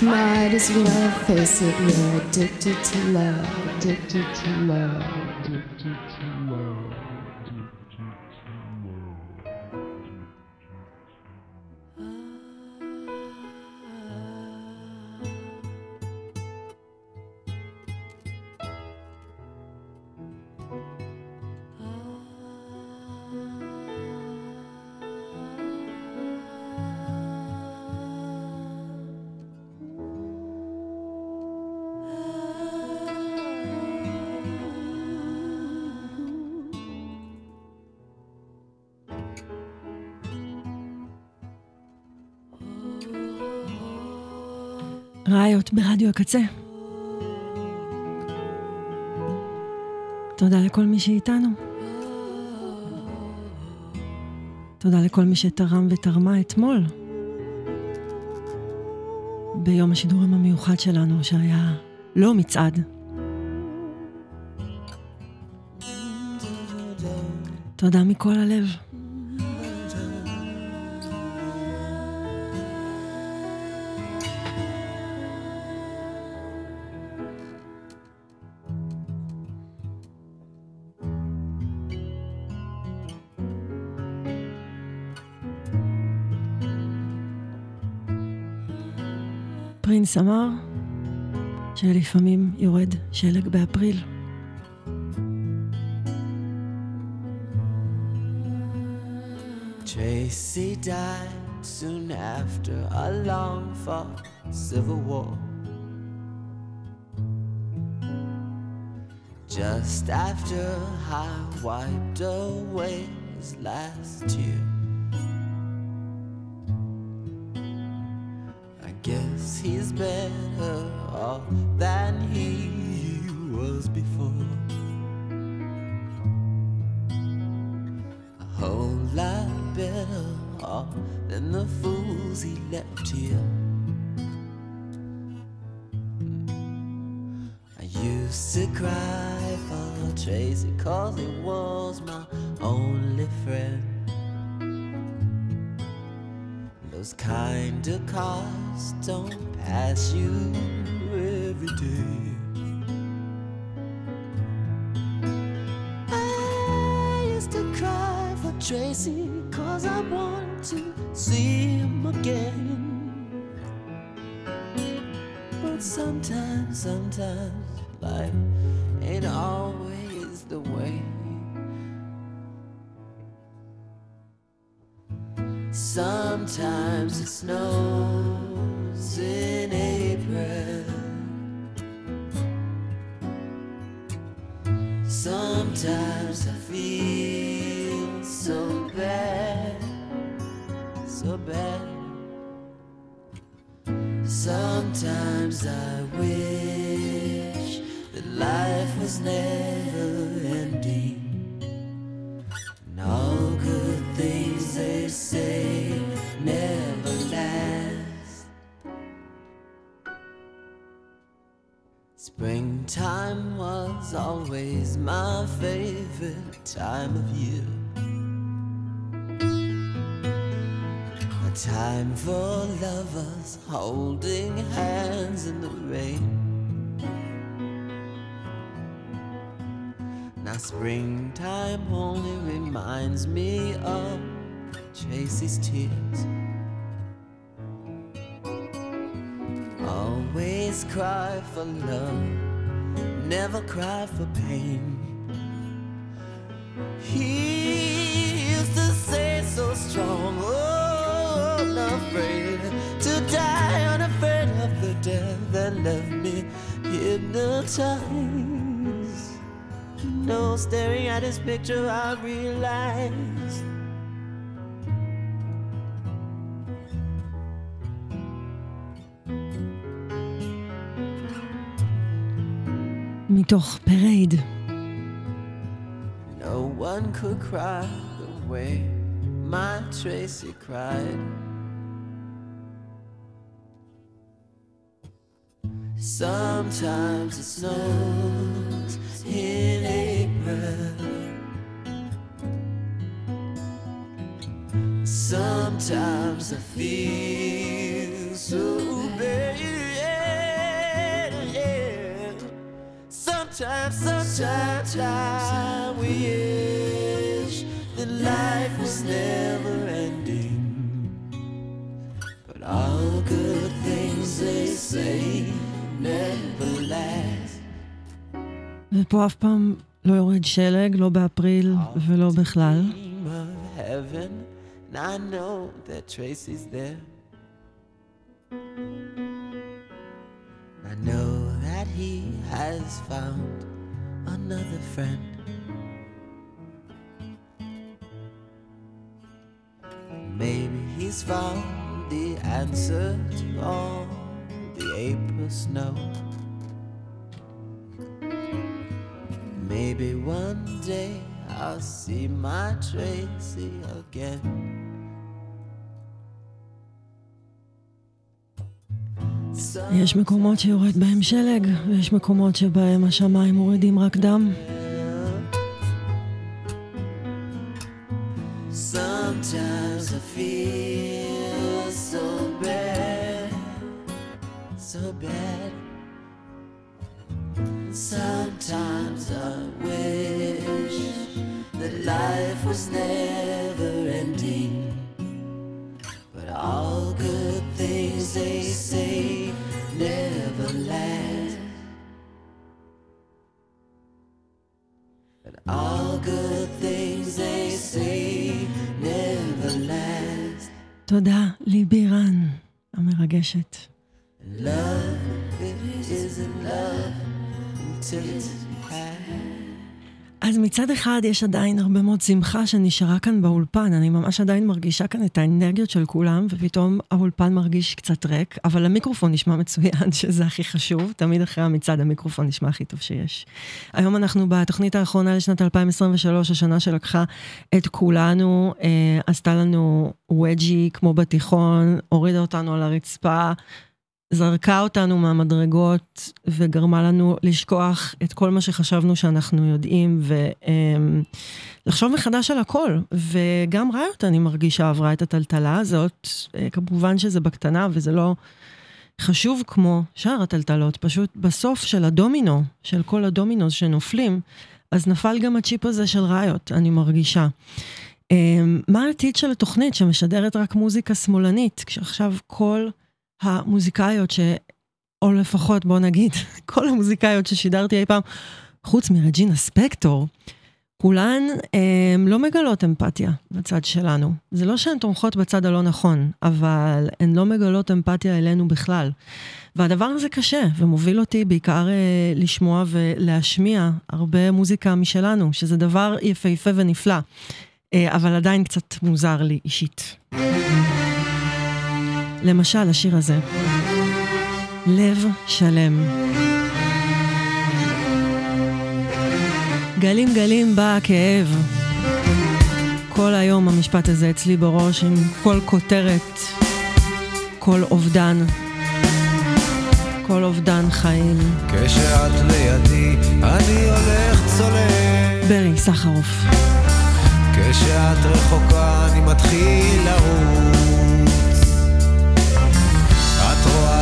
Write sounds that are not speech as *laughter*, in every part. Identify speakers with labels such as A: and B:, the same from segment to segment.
A: Might as well face it, you're addicted to love, addicted to love, addicted to love.
B: ראיות ברדיו הקצה. תודה לכל מי שאיתנו. תודה לכל מי שתרם ותרמה אתמול. ביום השידורים המיוחד שלנו, שהיה לא מצעד. תודה מכל הלב. פרינס אמר שלפעמים יורד שלג באפריל.
C: Tracy died soon after a long fought civil war. Just after I wiped away his last tear. He's better off than he was before. A whole lot better off than the fools he left here. I used to cry for Tracy cause he was my only friend. Those kind of cars don't as you. Springtime was always my favorite time of year. A time for lovers holding hands in the rain. Now springtime only reminds me of Tracy's tears. Cry for love, never cry for pain. He used to say so strong, oh, unafraid to die, unafraid of the death that left me hypnotized. Know, staring at his picture, I realized.
B: toch parade.
C: No one could cry the way my Tracy cried. Sometimes it snows in April. Sometimes I feel so. Sometimes, sometimes I wish that life was never ending. But all good things they say never last.
B: ופה אף פעם לא יורד שלג, לא באפריל ולא בכלל.
C: I know he has found another friend. Maybe he's found the answer to all the April snow. Maybe one day I'll see my Tracy again.
B: יש מקומות שיורד בהם שלג, ויש מקומות שבהם השמיים מורידים רק דם. מצד אחד יש עדיין הרבה מאוד שמחה שנשארה כאן באולפן, אני ממש עדיין מרגישה כאן את האנרגיות של כולם, ופתאום האולפן מרגיש קצת ריק, אבל המיקרופון נשמע מצוין, *laughs* שזה הכי חשוב, תמיד אחרי המצעד המיקרופון נשמע הכי טוב שיש. היום אנחנו בתוכנית האחרונה לשנת 2023, השנה שלקחה את כולנו, אה, עשתה לנו ווג'י כמו בתיכון, הורידה אותנו על הרצפה. זרקה אותנו מהמדרגות וגרמה לנו לשכוח את כל מה שחשבנו שאנחנו יודעים ולחשוב מחדש על הכל. וגם ראיות, אני מרגישה, עברה את הטלטלה הזאת. אה, כמובן שזה בקטנה וזה לא חשוב כמו שאר הטלטלות, פשוט בסוף של הדומינו, של כל הדומינוס שנופלים, אז נפל גם הצ'יפ הזה של ראיות, אני מרגישה. אה, מה העתיד של התוכנית שמשדרת רק מוזיקה שמאלנית, כשעכשיו כל... המוזיקאיות ש... או לפחות בוא נגיד, *laughs* כל המוזיקאיות ששידרתי אי פעם, חוץ מרג'ינה ספקטור, כולן הם, לא מגלות אמפתיה בצד שלנו. זה לא שהן תומכות בצד הלא נכון, אבל הן לא מגלות אמפתיה אלינו בכלל. והדבר הזה קשה, ומוביל אותי בעיקר אה, לשמוע ולהשמיע הרבה מוזיקה משלנו, שזה דבר יפהפה ונפלא, אה, אבל עדיין קצת מוזר לי אישית. למשל, השיר הזה, לב שלם. גלים גלים בא הכאב. כל היום המשפט הזה אצלי בראש עם כל כותרת, כל אובדן, כל אובדן חיים.
D: כשאת לידי, אני הולך צולל.
B: ברי סחרוף.
D: כשאת רחוקה, אני מתחיל לרוץ.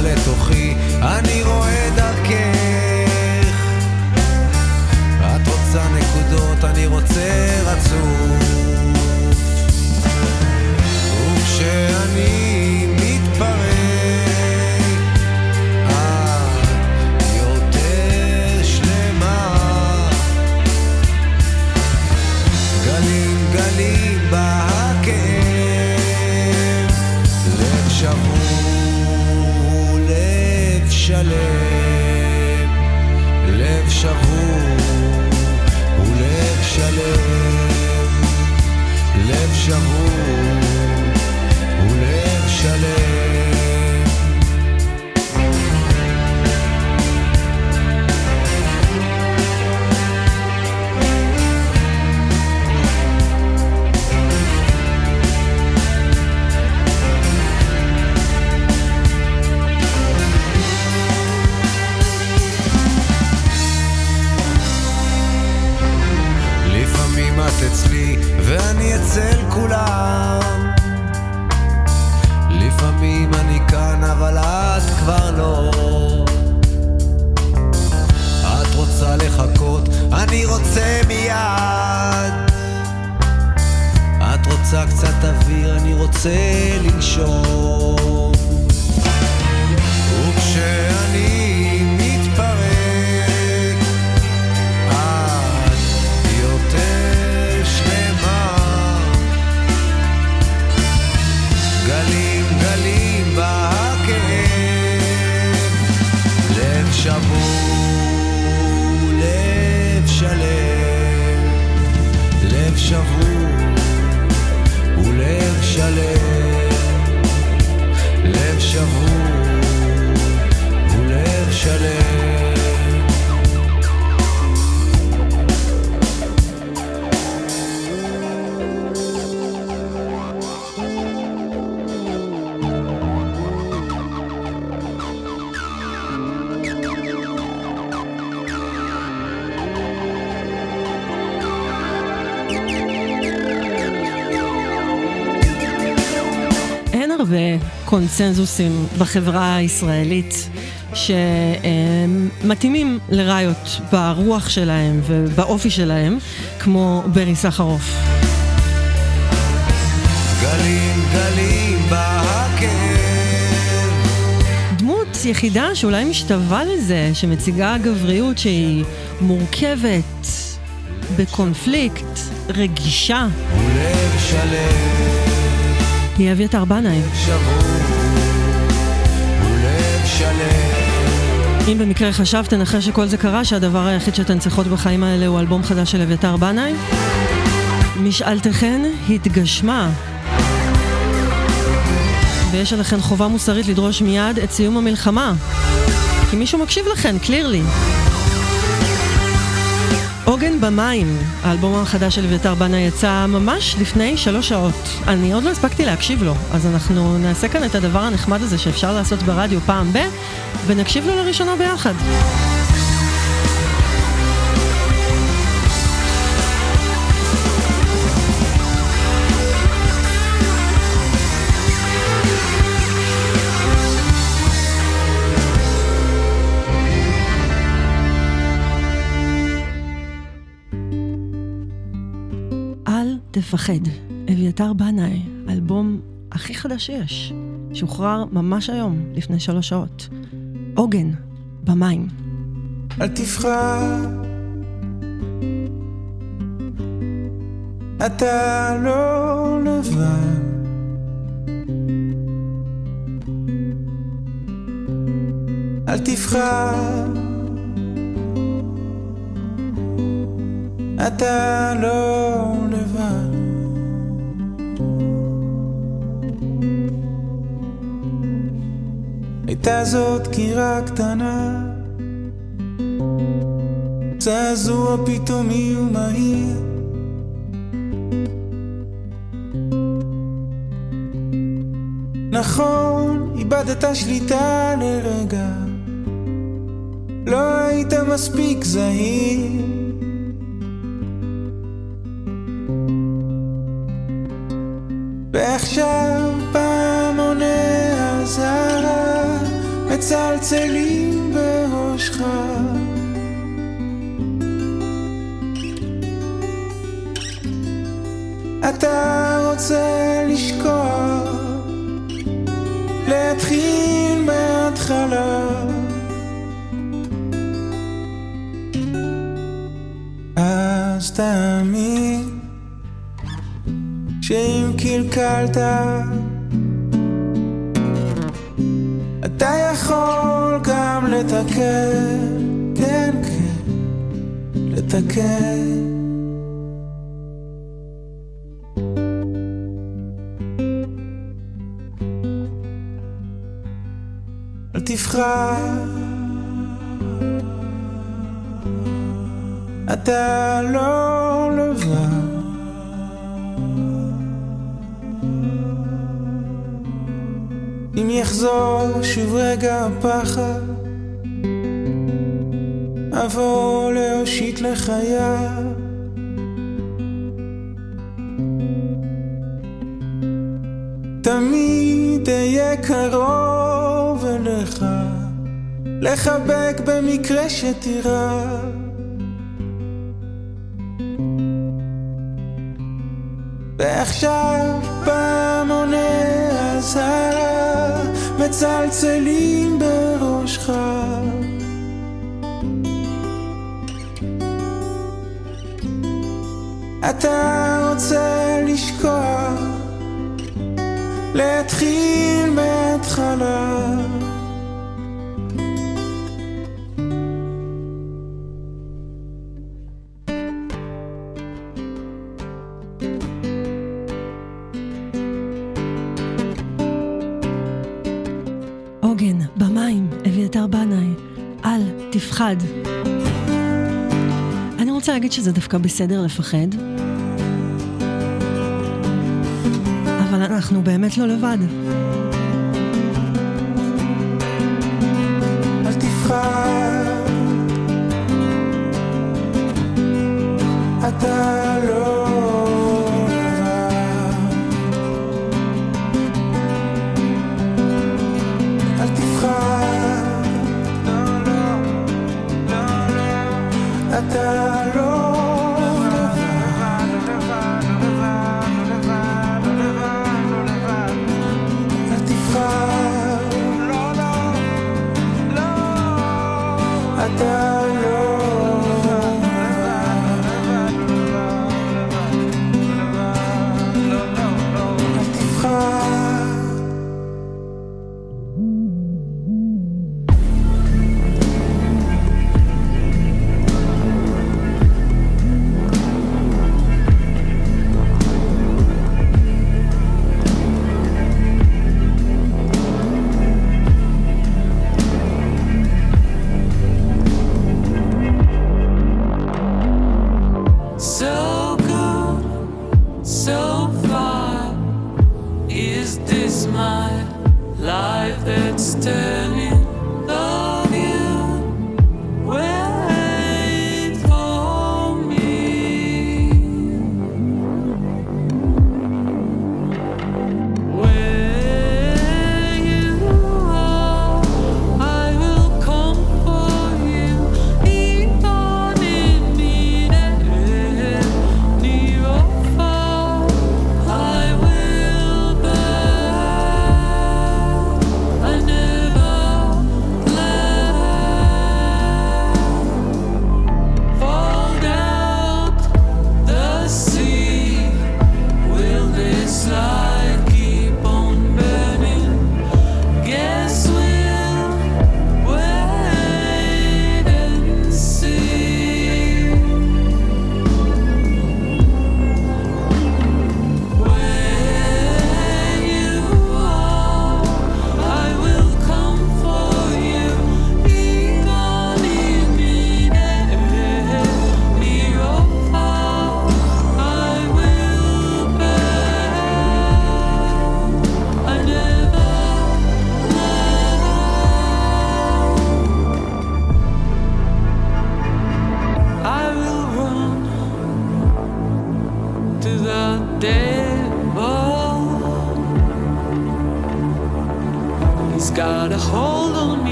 D: לתוכי, אני רואה דרכך. את רוצה נקודות, אני רוצה רצוף. וכשאני מתפרק, את יותר שלמה. גלים גלים בא הכאב, לב שבור,
B: הרבה קונצנזוסים בחברה הישראלית שמתאימים לראיות ברוח שלהם ובאופי שלהם, כמו ברי סחרוף.
D: גלים גלים
B: דמות יחידה שאולי משתווה לזה, שמציגה גבריות שהיא מורכבת, בקונפליקט, רגישה,
D: ולב שלם,
B: היא אביתר בנאי. אם במקרה חשבתן אחרי שכל זה קרה שהדבר היחיד שאתן צריכות בחיים האלה הוא אלבום חדש של אביתר בנאי, משאלתכן התגשמה. ויש עליכן חובה מוסרית לדרוש מיד את סיום המלחמה. כי מישהו מקשיב לכן, קלירלי. עוגן במים, האלבום החדש של אביתר בנה יצא ממש לפני שלוש שעות. אני עוד לא הספקתי להקשיב לו, אז אנחנו נעשה כאן את הדבר הנחמד הזה שאפשר לעשות ברדיו פעם ב... ונקשיב לו לראשונה ביחד. אל תפחד, אביתר בנאי, אלבום הכי חדש שיש, שוחרר ממש היום, לפני שלוש שעות. עוגן, במים.
E: אל תפחד, אתה לא לבד. אל תפחד, אתה לא לבד. הייתה זאת קירה קטנה. זעזוע פתאומי ומהיר. נכון, איבדת שליטה לרגע. לא היית מספיק זהיר. ועכשיו מצלצלים בראשך אתה רוצה לשכוח, להתחיל מההתחלה. אז תאמין שאם קלקלת, יכול גם לתקן, כן, כן, לתקן. אל תבחר, אתה לא לבד. יחזור שוב רגע הפחד, אבוא להושיט לך יד. תמיד אהיה קרוב אליך, לחבק במקרה שתירא. ועכשיו פעמוני הזהב מצלצלים בראשך. אתה רוצה לשכוח להתחיל מההתחלה.
F: פחד. אני רוצה להגיד שזה דווקא בסדר לפחד, אבל אנחנו באמת לא לבד.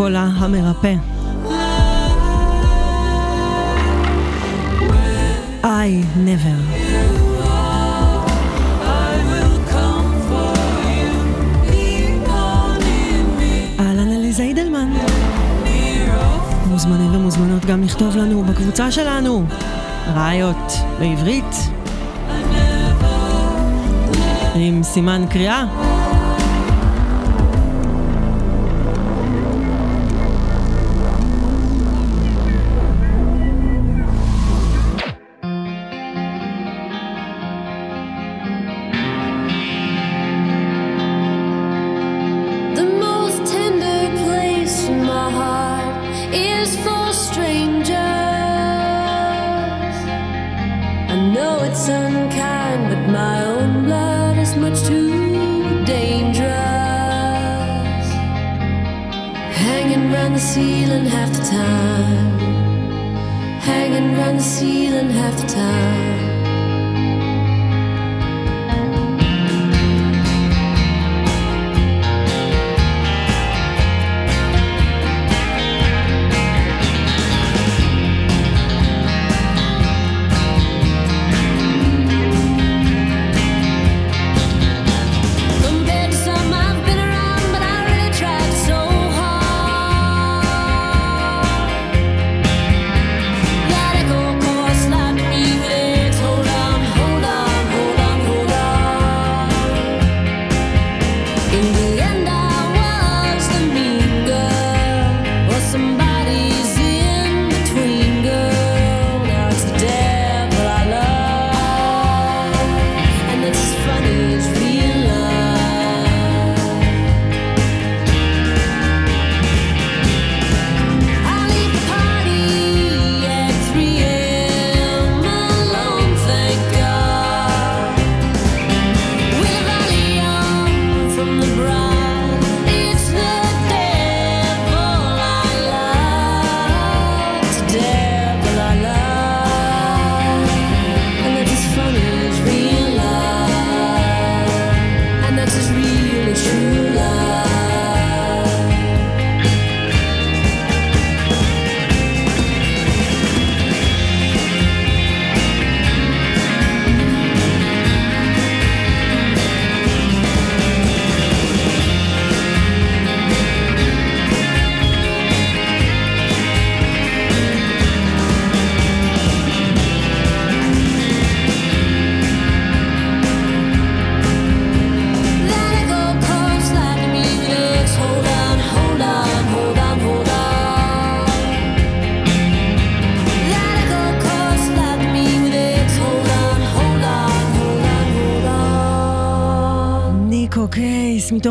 F: קולה המרפא. I never. אהלן עליזה אידלמן. מוזמנים ומוזמנות גם לכתוב לנו בקבוצה שלנו ראיות בעברית עם סימן קריאה. Round the ceiling half the time. Hanging round the ceiling half the time.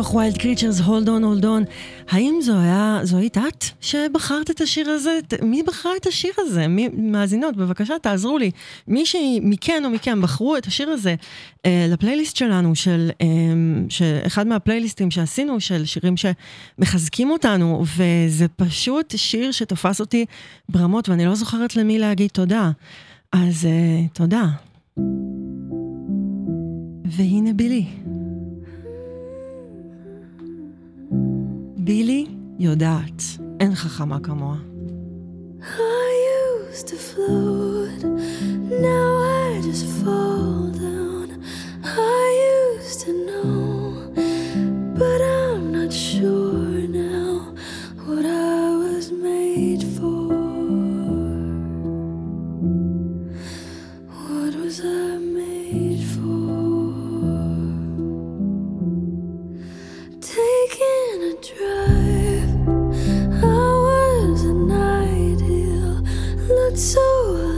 G: מתוך ויילד קריצ'רס, הולד און, הולד און. האם זו היית את שבחרת את השיר הזה? מי בחרה את השיר הזה? מי, מאזינות, בבקשה תעזרו לי. מישהי מכן או מכם בחרו את השיר הזה אה, לפלייליסט שלנו, של אה, שאחד מהפלייליסטים שעשינו, של שירים שמחזקים אותנו, וזה פשוט שיר שתפס אותי ברמות, ואני לא זוכרת למי להגיד תודה. אז אה, תודה. והנה בילי. בילי יודעת, אין חכמה כמוה.
F: I used to float, now I just fall down. I used to know, but I'm not sure now drive. was an ideal, not
G: so.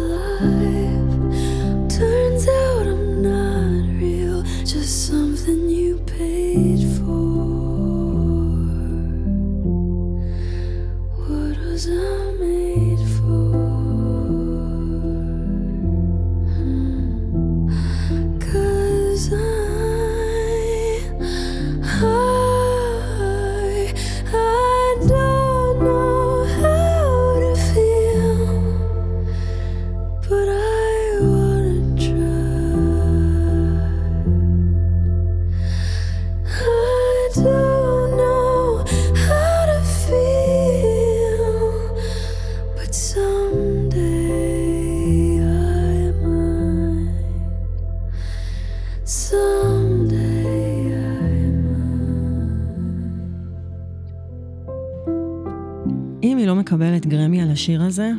G: השיר הזה,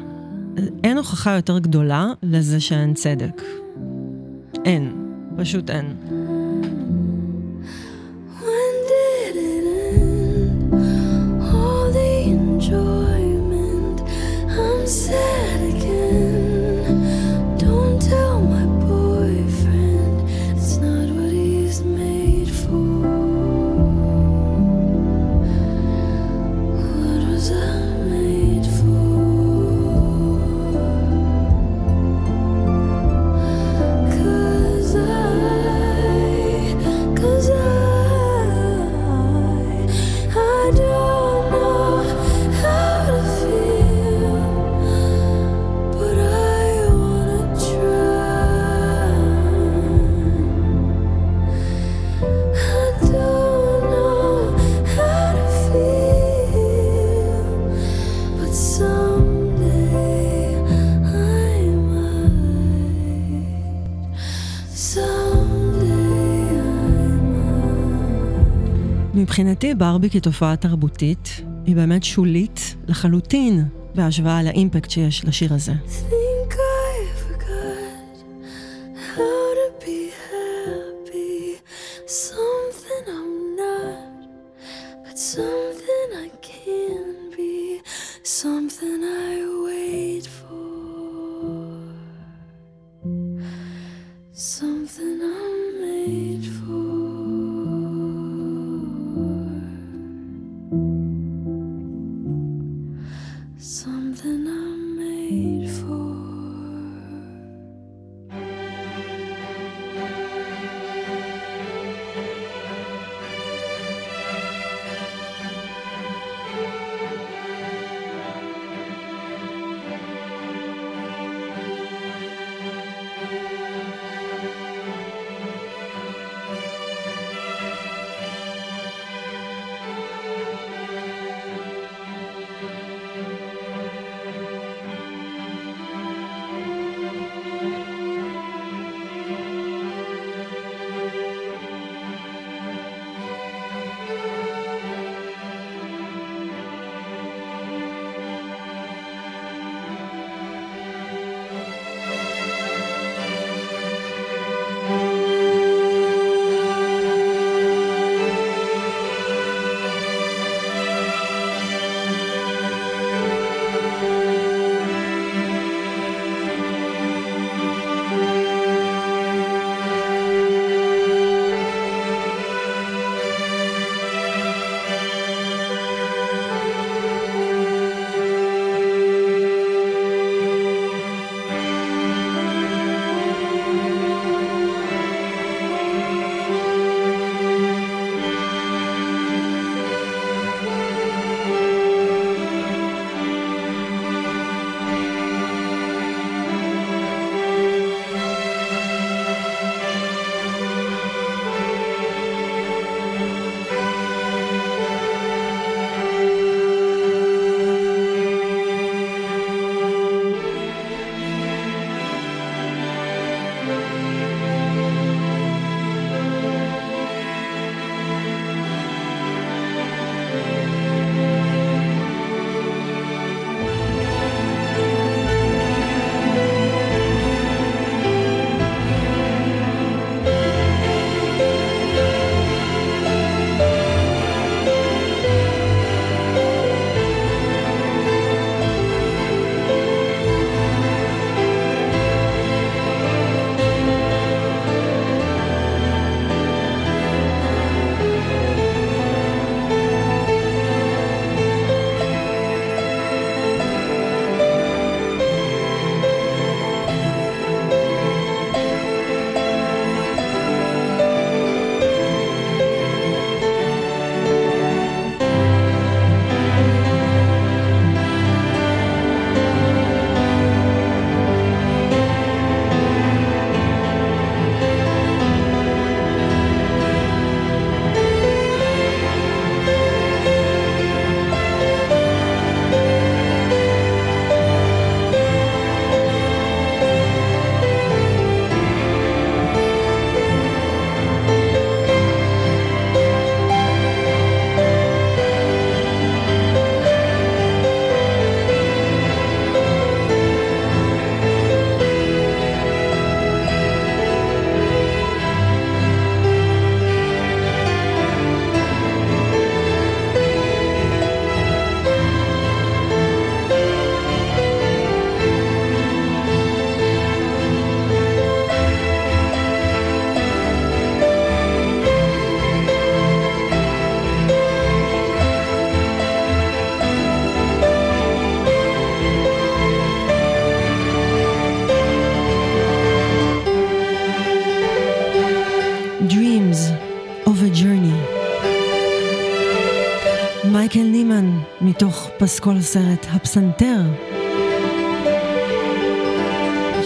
G: אין הוכחה יותר גדולה לזה שאין צדק. אין. פשוט אין.
B: ברבי כתופעה תרבותית היא באמת שולית לחלוטין בהשוואה לאימפקט שיש לשיר הזה. כל הסרט, הפסנתר.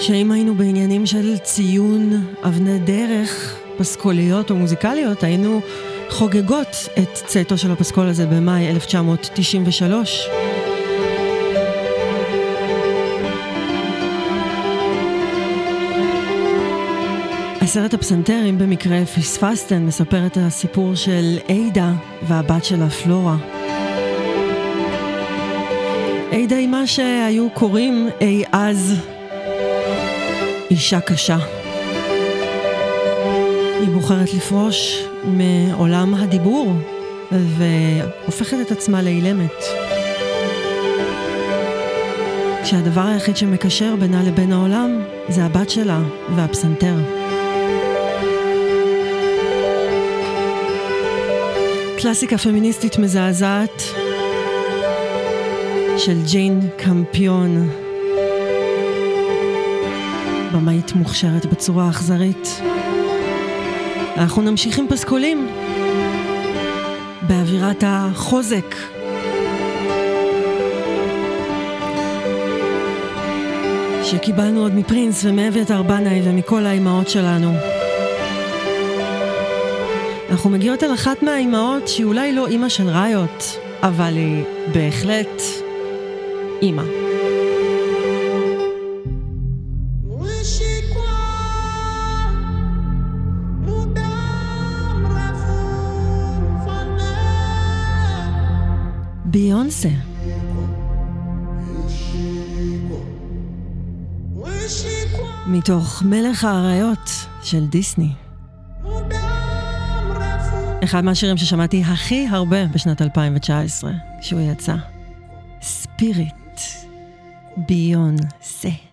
B: שאם היינו בעניינים של ציון אבני דרך פסקוליות או מוזיקליות, היינו חוגגות את צאתו של הפסקול הזה במאי 1993. הסרט הפסנתר, אם במקרה פספסתן, מספר את הסיפור של עידה והבת שלה פלורה. אי די מה שהיו קוראים אי אז אישה קשה. היא בוחרת לפרוש מעולם הדיבור והופכת את עצמה לאילמת. כשהדבר היחיד שמקשר בינה לבין העולם זה הבת שלה והפסנתר. קלאסיקה פמיניסטית מזעזעת של ג'יין קמפיון. במאית מוכשרת בצורה אכזרית. אנחנו נמשיך עם פסקולים באווירת החוזק. שקיבלנו עוד מפרינס ומאביתר בנאי ומכל האימהות שלנו. אנחנו מגיעות אל אחת מהאימהות שהיא אולי לא אימא של ראיות, אבל היא בהחלט אימא. ביונסה. מתוך מלך האריות של דיסני. אחד מהשירים ששמעתי הכי הרבה בשנת 2019, כשהוא יצא. ספיריט.
F: Beyoncé.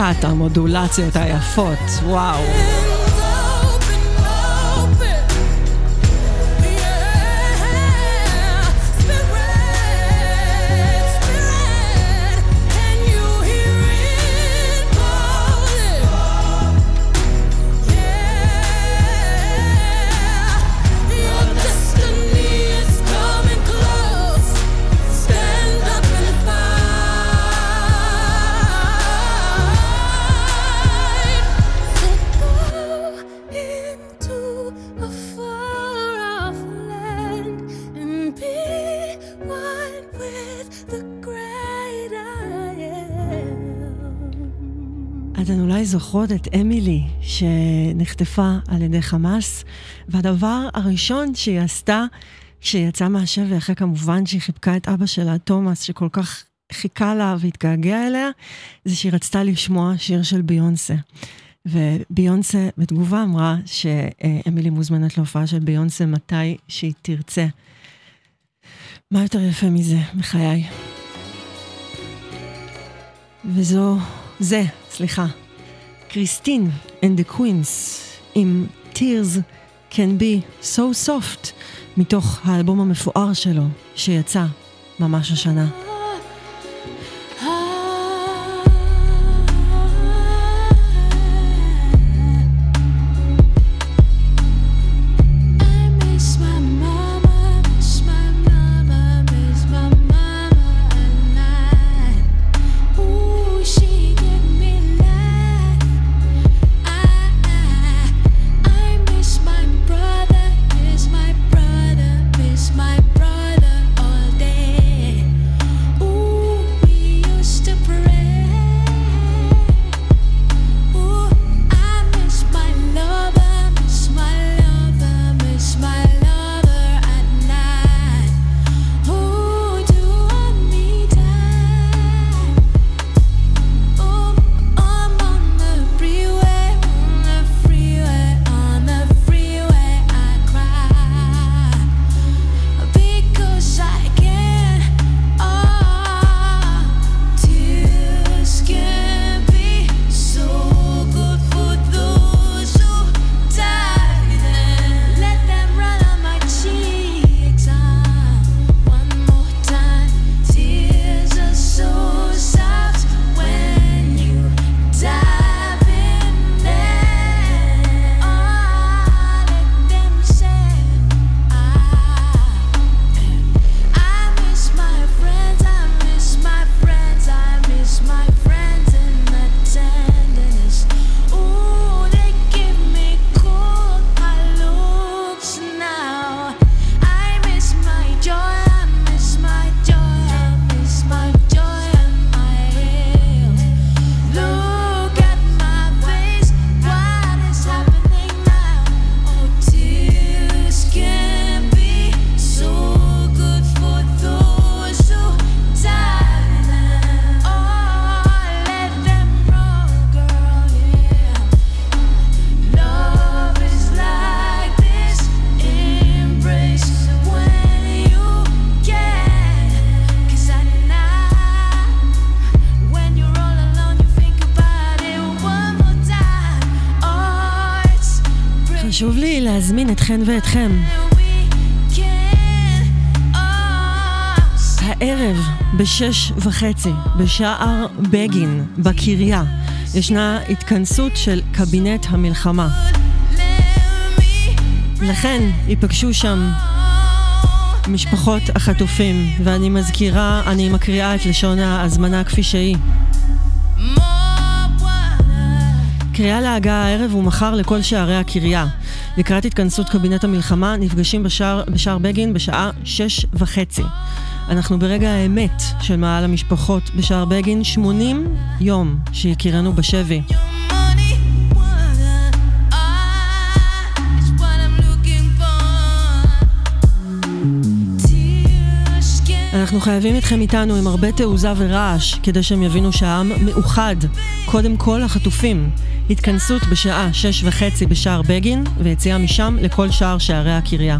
B: אחת המודולציות היפות, וואו.
G: זוכרות את אמילי שנחטפה על ידי חמאס, והדבר הראשון שהיא עשתה כשיצאה מהשבי, אחרי כמובן שהיא חיבקה את אבא שלה, תומאס, שכל כך חיכה לה והתגעגע אליה, זה שהיא רצתה לשמוע שיר של ביונסה. וביונסה בתגובה אמרה שאמילי מוזמנת להופעה של ביונסה מתי שהיא תרצה. מה יותר יפה מזה, בחיי? וזו, זה, סליחה, קריסטין and the Queens עם Tears can be so soft מתוך האלבום המפואר שלו שיצא ממש השנה. חשוב לי להזמין אתכן ואתכם הערב בשש וחצי בשער בגין בקריה ישנה התכנסות של קבינט המלחמה. לכן ייפגשו שם משפחות החטופים, ואני מזכירה, אני מקריאה את לשון ההזמנה כפי שהיא. קריאה להגעה הערב ומחר לכל שערי הקריה. לקראת התכנסות קבינט המלחמה נפגשים בשער, בשער בגין בשעה שש וחצי. אנחנו ברגע האמת של מעל המשפחות בשער בגין 80 יום שיקירנו בשבי. אנחנו חייבים אתכם איתנו עם הרבה תעוזה ורעש, כדי שהם יבינו שהעם מאוחד. קודם כל החטופים. התכנסות בשעה שש וחצי בשער בגין, ויציאה משם לכל שער שערי הקריה.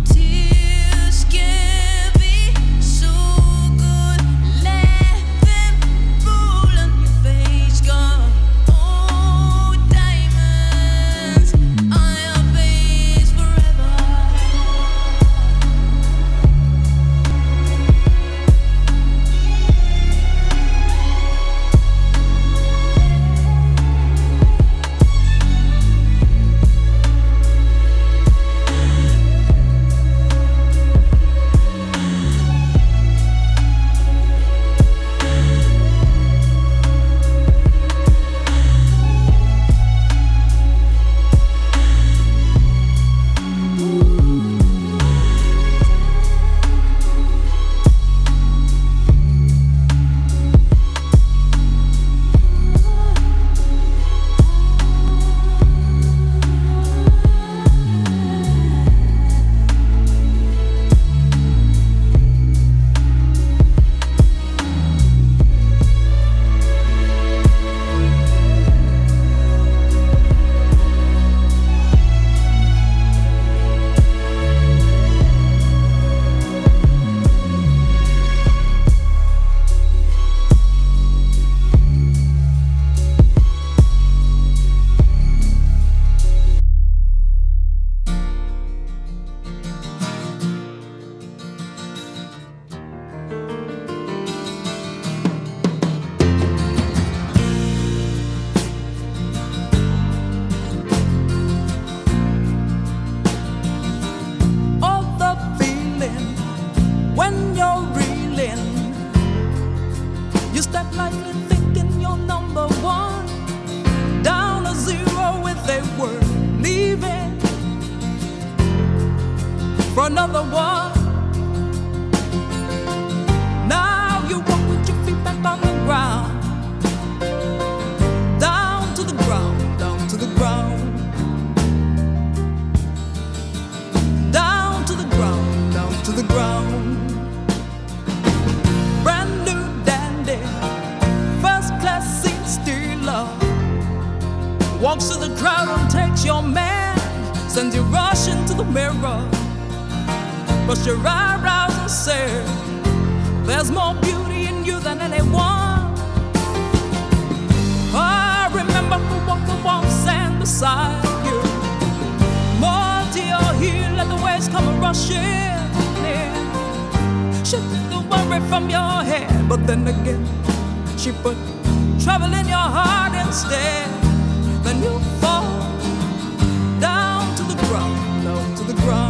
H: Brush your eyebrows and say, There's more beauty in you than anyone. I remember who walked the warm sand beside you. More to your heel, let the waves come rushing in. Shake the worry from your head, but then again, she put trouble in your heart instead. Then you fall down to the ground, down to the ground.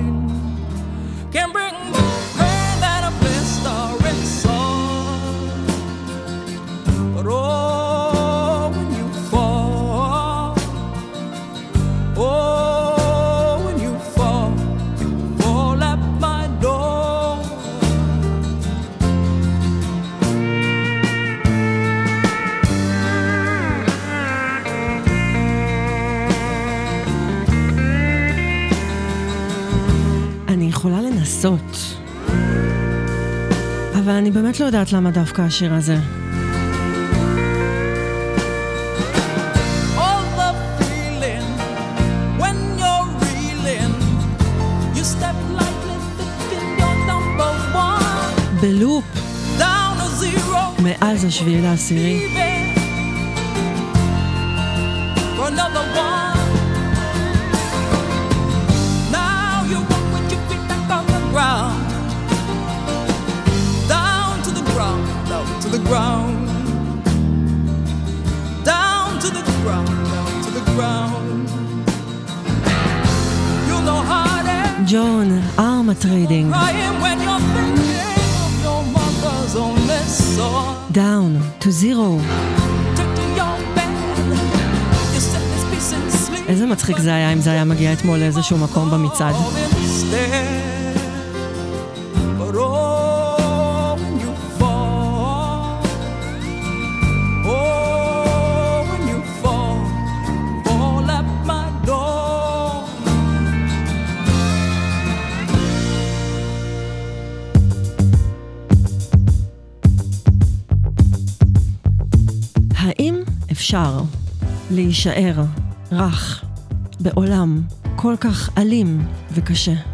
B: אבל אני באמת לא יודעת למה דווקא השיר הזה.
H: All the feeling when the ground. Down to the ground, down to the ground. You know how is.
B: ג'ון, ארמה טריידינג,
H: Crying when you're thinking of your mother's only son.
B: דאון, to zero. איזה מצחיק זה היה אם זה היה מגיע אתמול לאיזשהו מקום במצעד. אפשר להישאר רך בעולם כל כך אלים וקשה?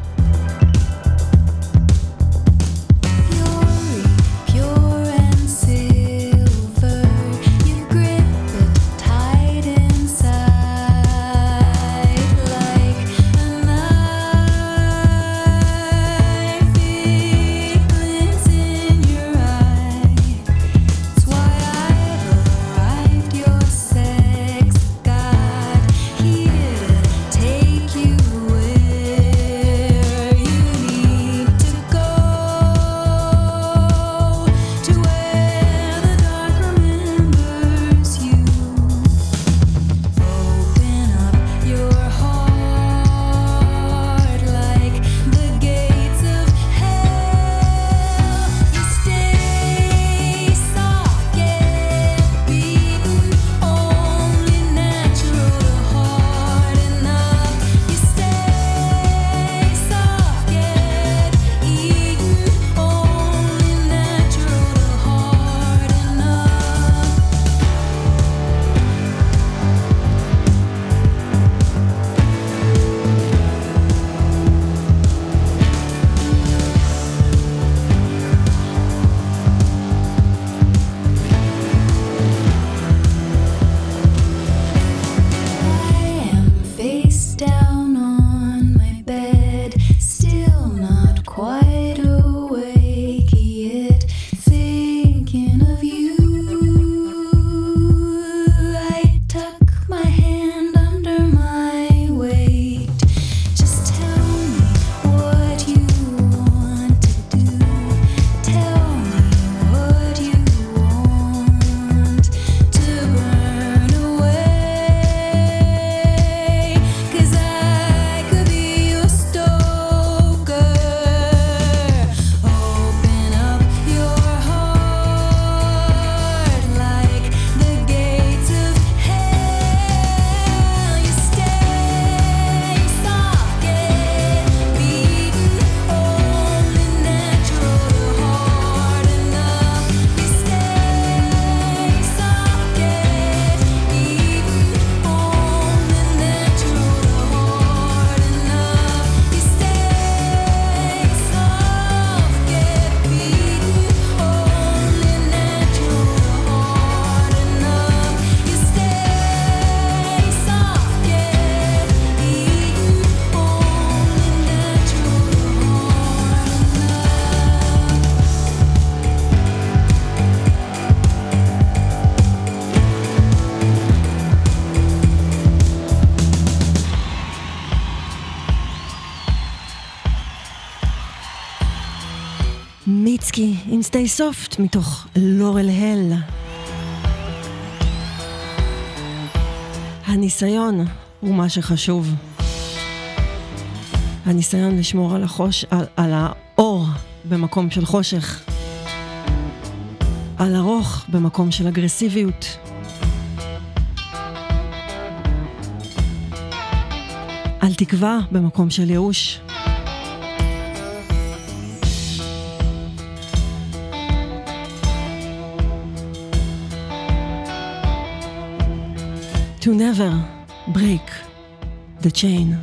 F: stay Soft מתוך לורל הל. הניסיון הוא מה שחשוב. הניסיון לשמור על, החוש, על, על האור במקום של חושך. על ארוך במקום של אגרסיביות. על תקווה במקום של ייאוש. to never break the chain.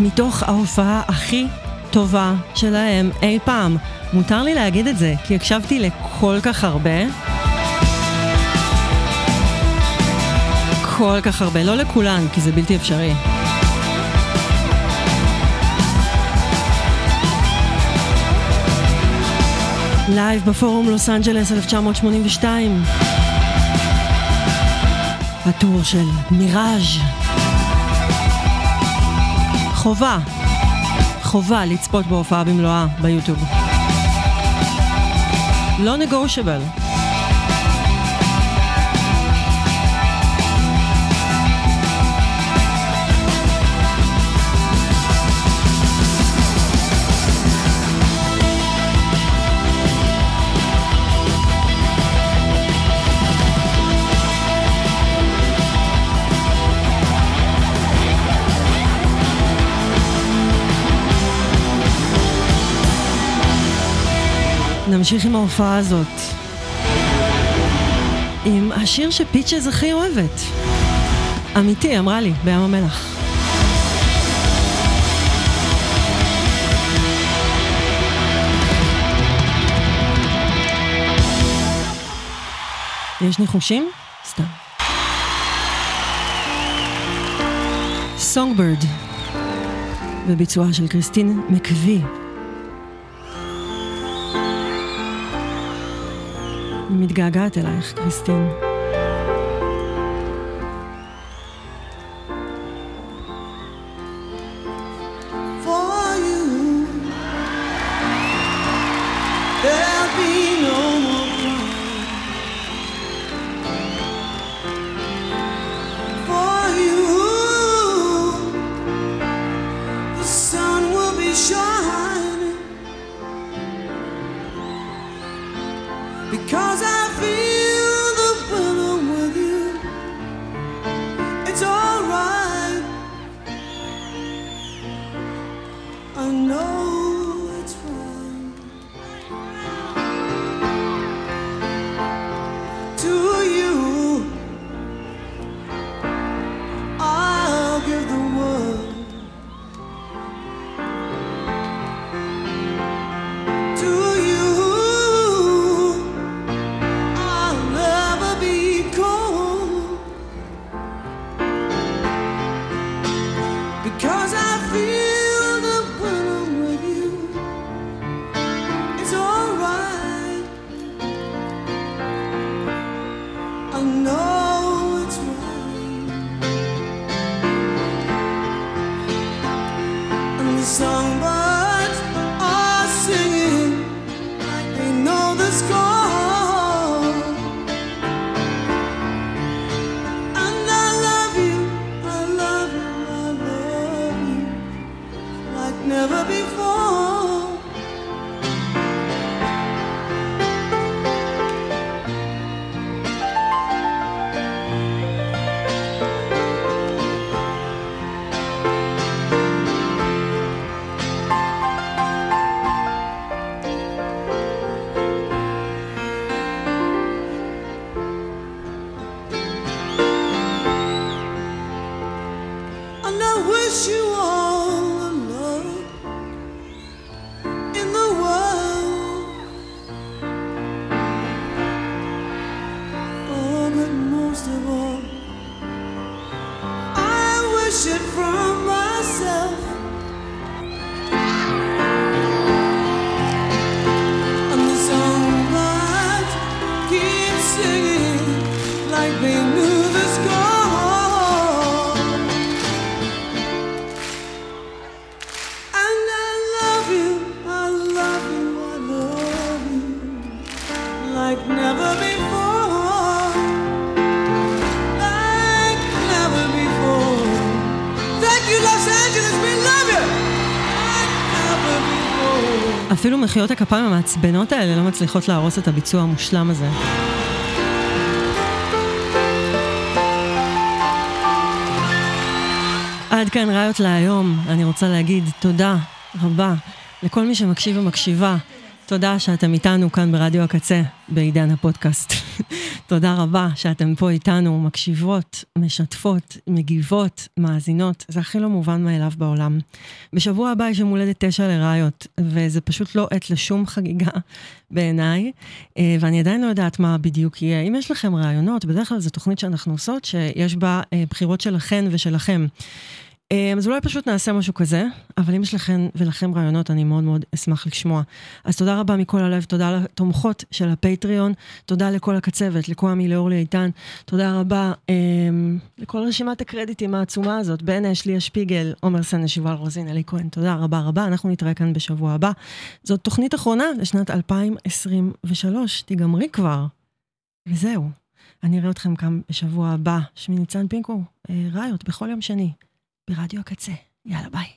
F: מתוך ההופעה הכי טובה שלהם אי פעם. מותר לי להגיד את זה, כי הקשבתי לכל כך הרבה.
I: כל כך הרבה, לא לכולן, כי זה בלתי אפשרי. לייב בפורום לוס אנג'לס 1982. הטור של מיראז' חובה, חובה לצפות בהופעה במלואה ביוטיוב. לא נגושבל. נמשיך עם ההופעה הזאת. עם השיר שפיצ'ז הכי אוהבת. אמיתי, אמרה לי, בים המלח. יש ניחושים? סתם. סונגברד, בביצועה של קריסטין מקווי. מתגעגעת אלייך, קריסטין. אפילו מחיאות הכפיים המעצבנות האלה לא מצליחות להרוס את הביצוע המושלם הזה. עד כאן ראיות להיום. אני רוצה להגיד תודה רבה לכל מי שמקשיב ומקשיבה.
B: תודה שאתם איתנו כאן ברדיו הקצה, בעידן הפודקאסט. *laughs* תודה רבה שאתם פה איתנו, מקשיבות, משתפות, מגיבות, מאזינות, זה הכי לא מובן מאליו בעולם. בשבוע הבא יש יום הולדת תשע לראיות, וזה פשוט לא עת לשום חגיגה בעיניי, אה, ואני עדיין לא יודעת מה בדיוק יהיה. אם יש לכם רעיונות, בדרך כלל זו תוכנית שאנחנו עושות, שיש בה אה, בחירות שלכן ושלכם. אה, אז אולי פשוט נעשה משהו כזה, אבל אם יש לכם ולכם רעיונות, אני מאוד מאוד אשמח לשמוע. אז תודה רבה מכל הלב, תודה לתומכות של הפטריון, תודה לכל הקצבת, לקוואמי, לאורלי איתן, תודה רבה אה, לכל רשימת הקרדיטים העצומה הזאת, בן אש, ליה שפיגל, עומר סן, ישיבל רוזין, אלי כהן, תודה רבה רבה, אנחנו נתראה כאן בשבוע הבא. זאת תוכנית אחרונה לשנת 2023, תיגמרי כבר. וזהו, אני אראה אתכם כאן בשבוע הבא. שמי ניצן פינקו, אה, ראיות, בכל יום שני. ברדיו הקצה. יאללה, ביי.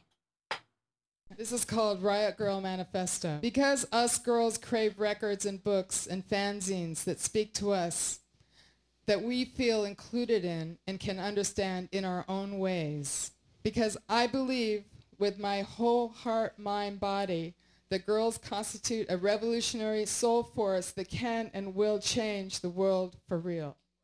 J: This is called Riot Girl Manifesto. Because us girls crave records and books and fanzines that speak to us, that we feel included in and can understand in our own ways. Because I believe with my whole heart, mind, body, that girls constitute a revolutionary soul force that can and will change the world for real.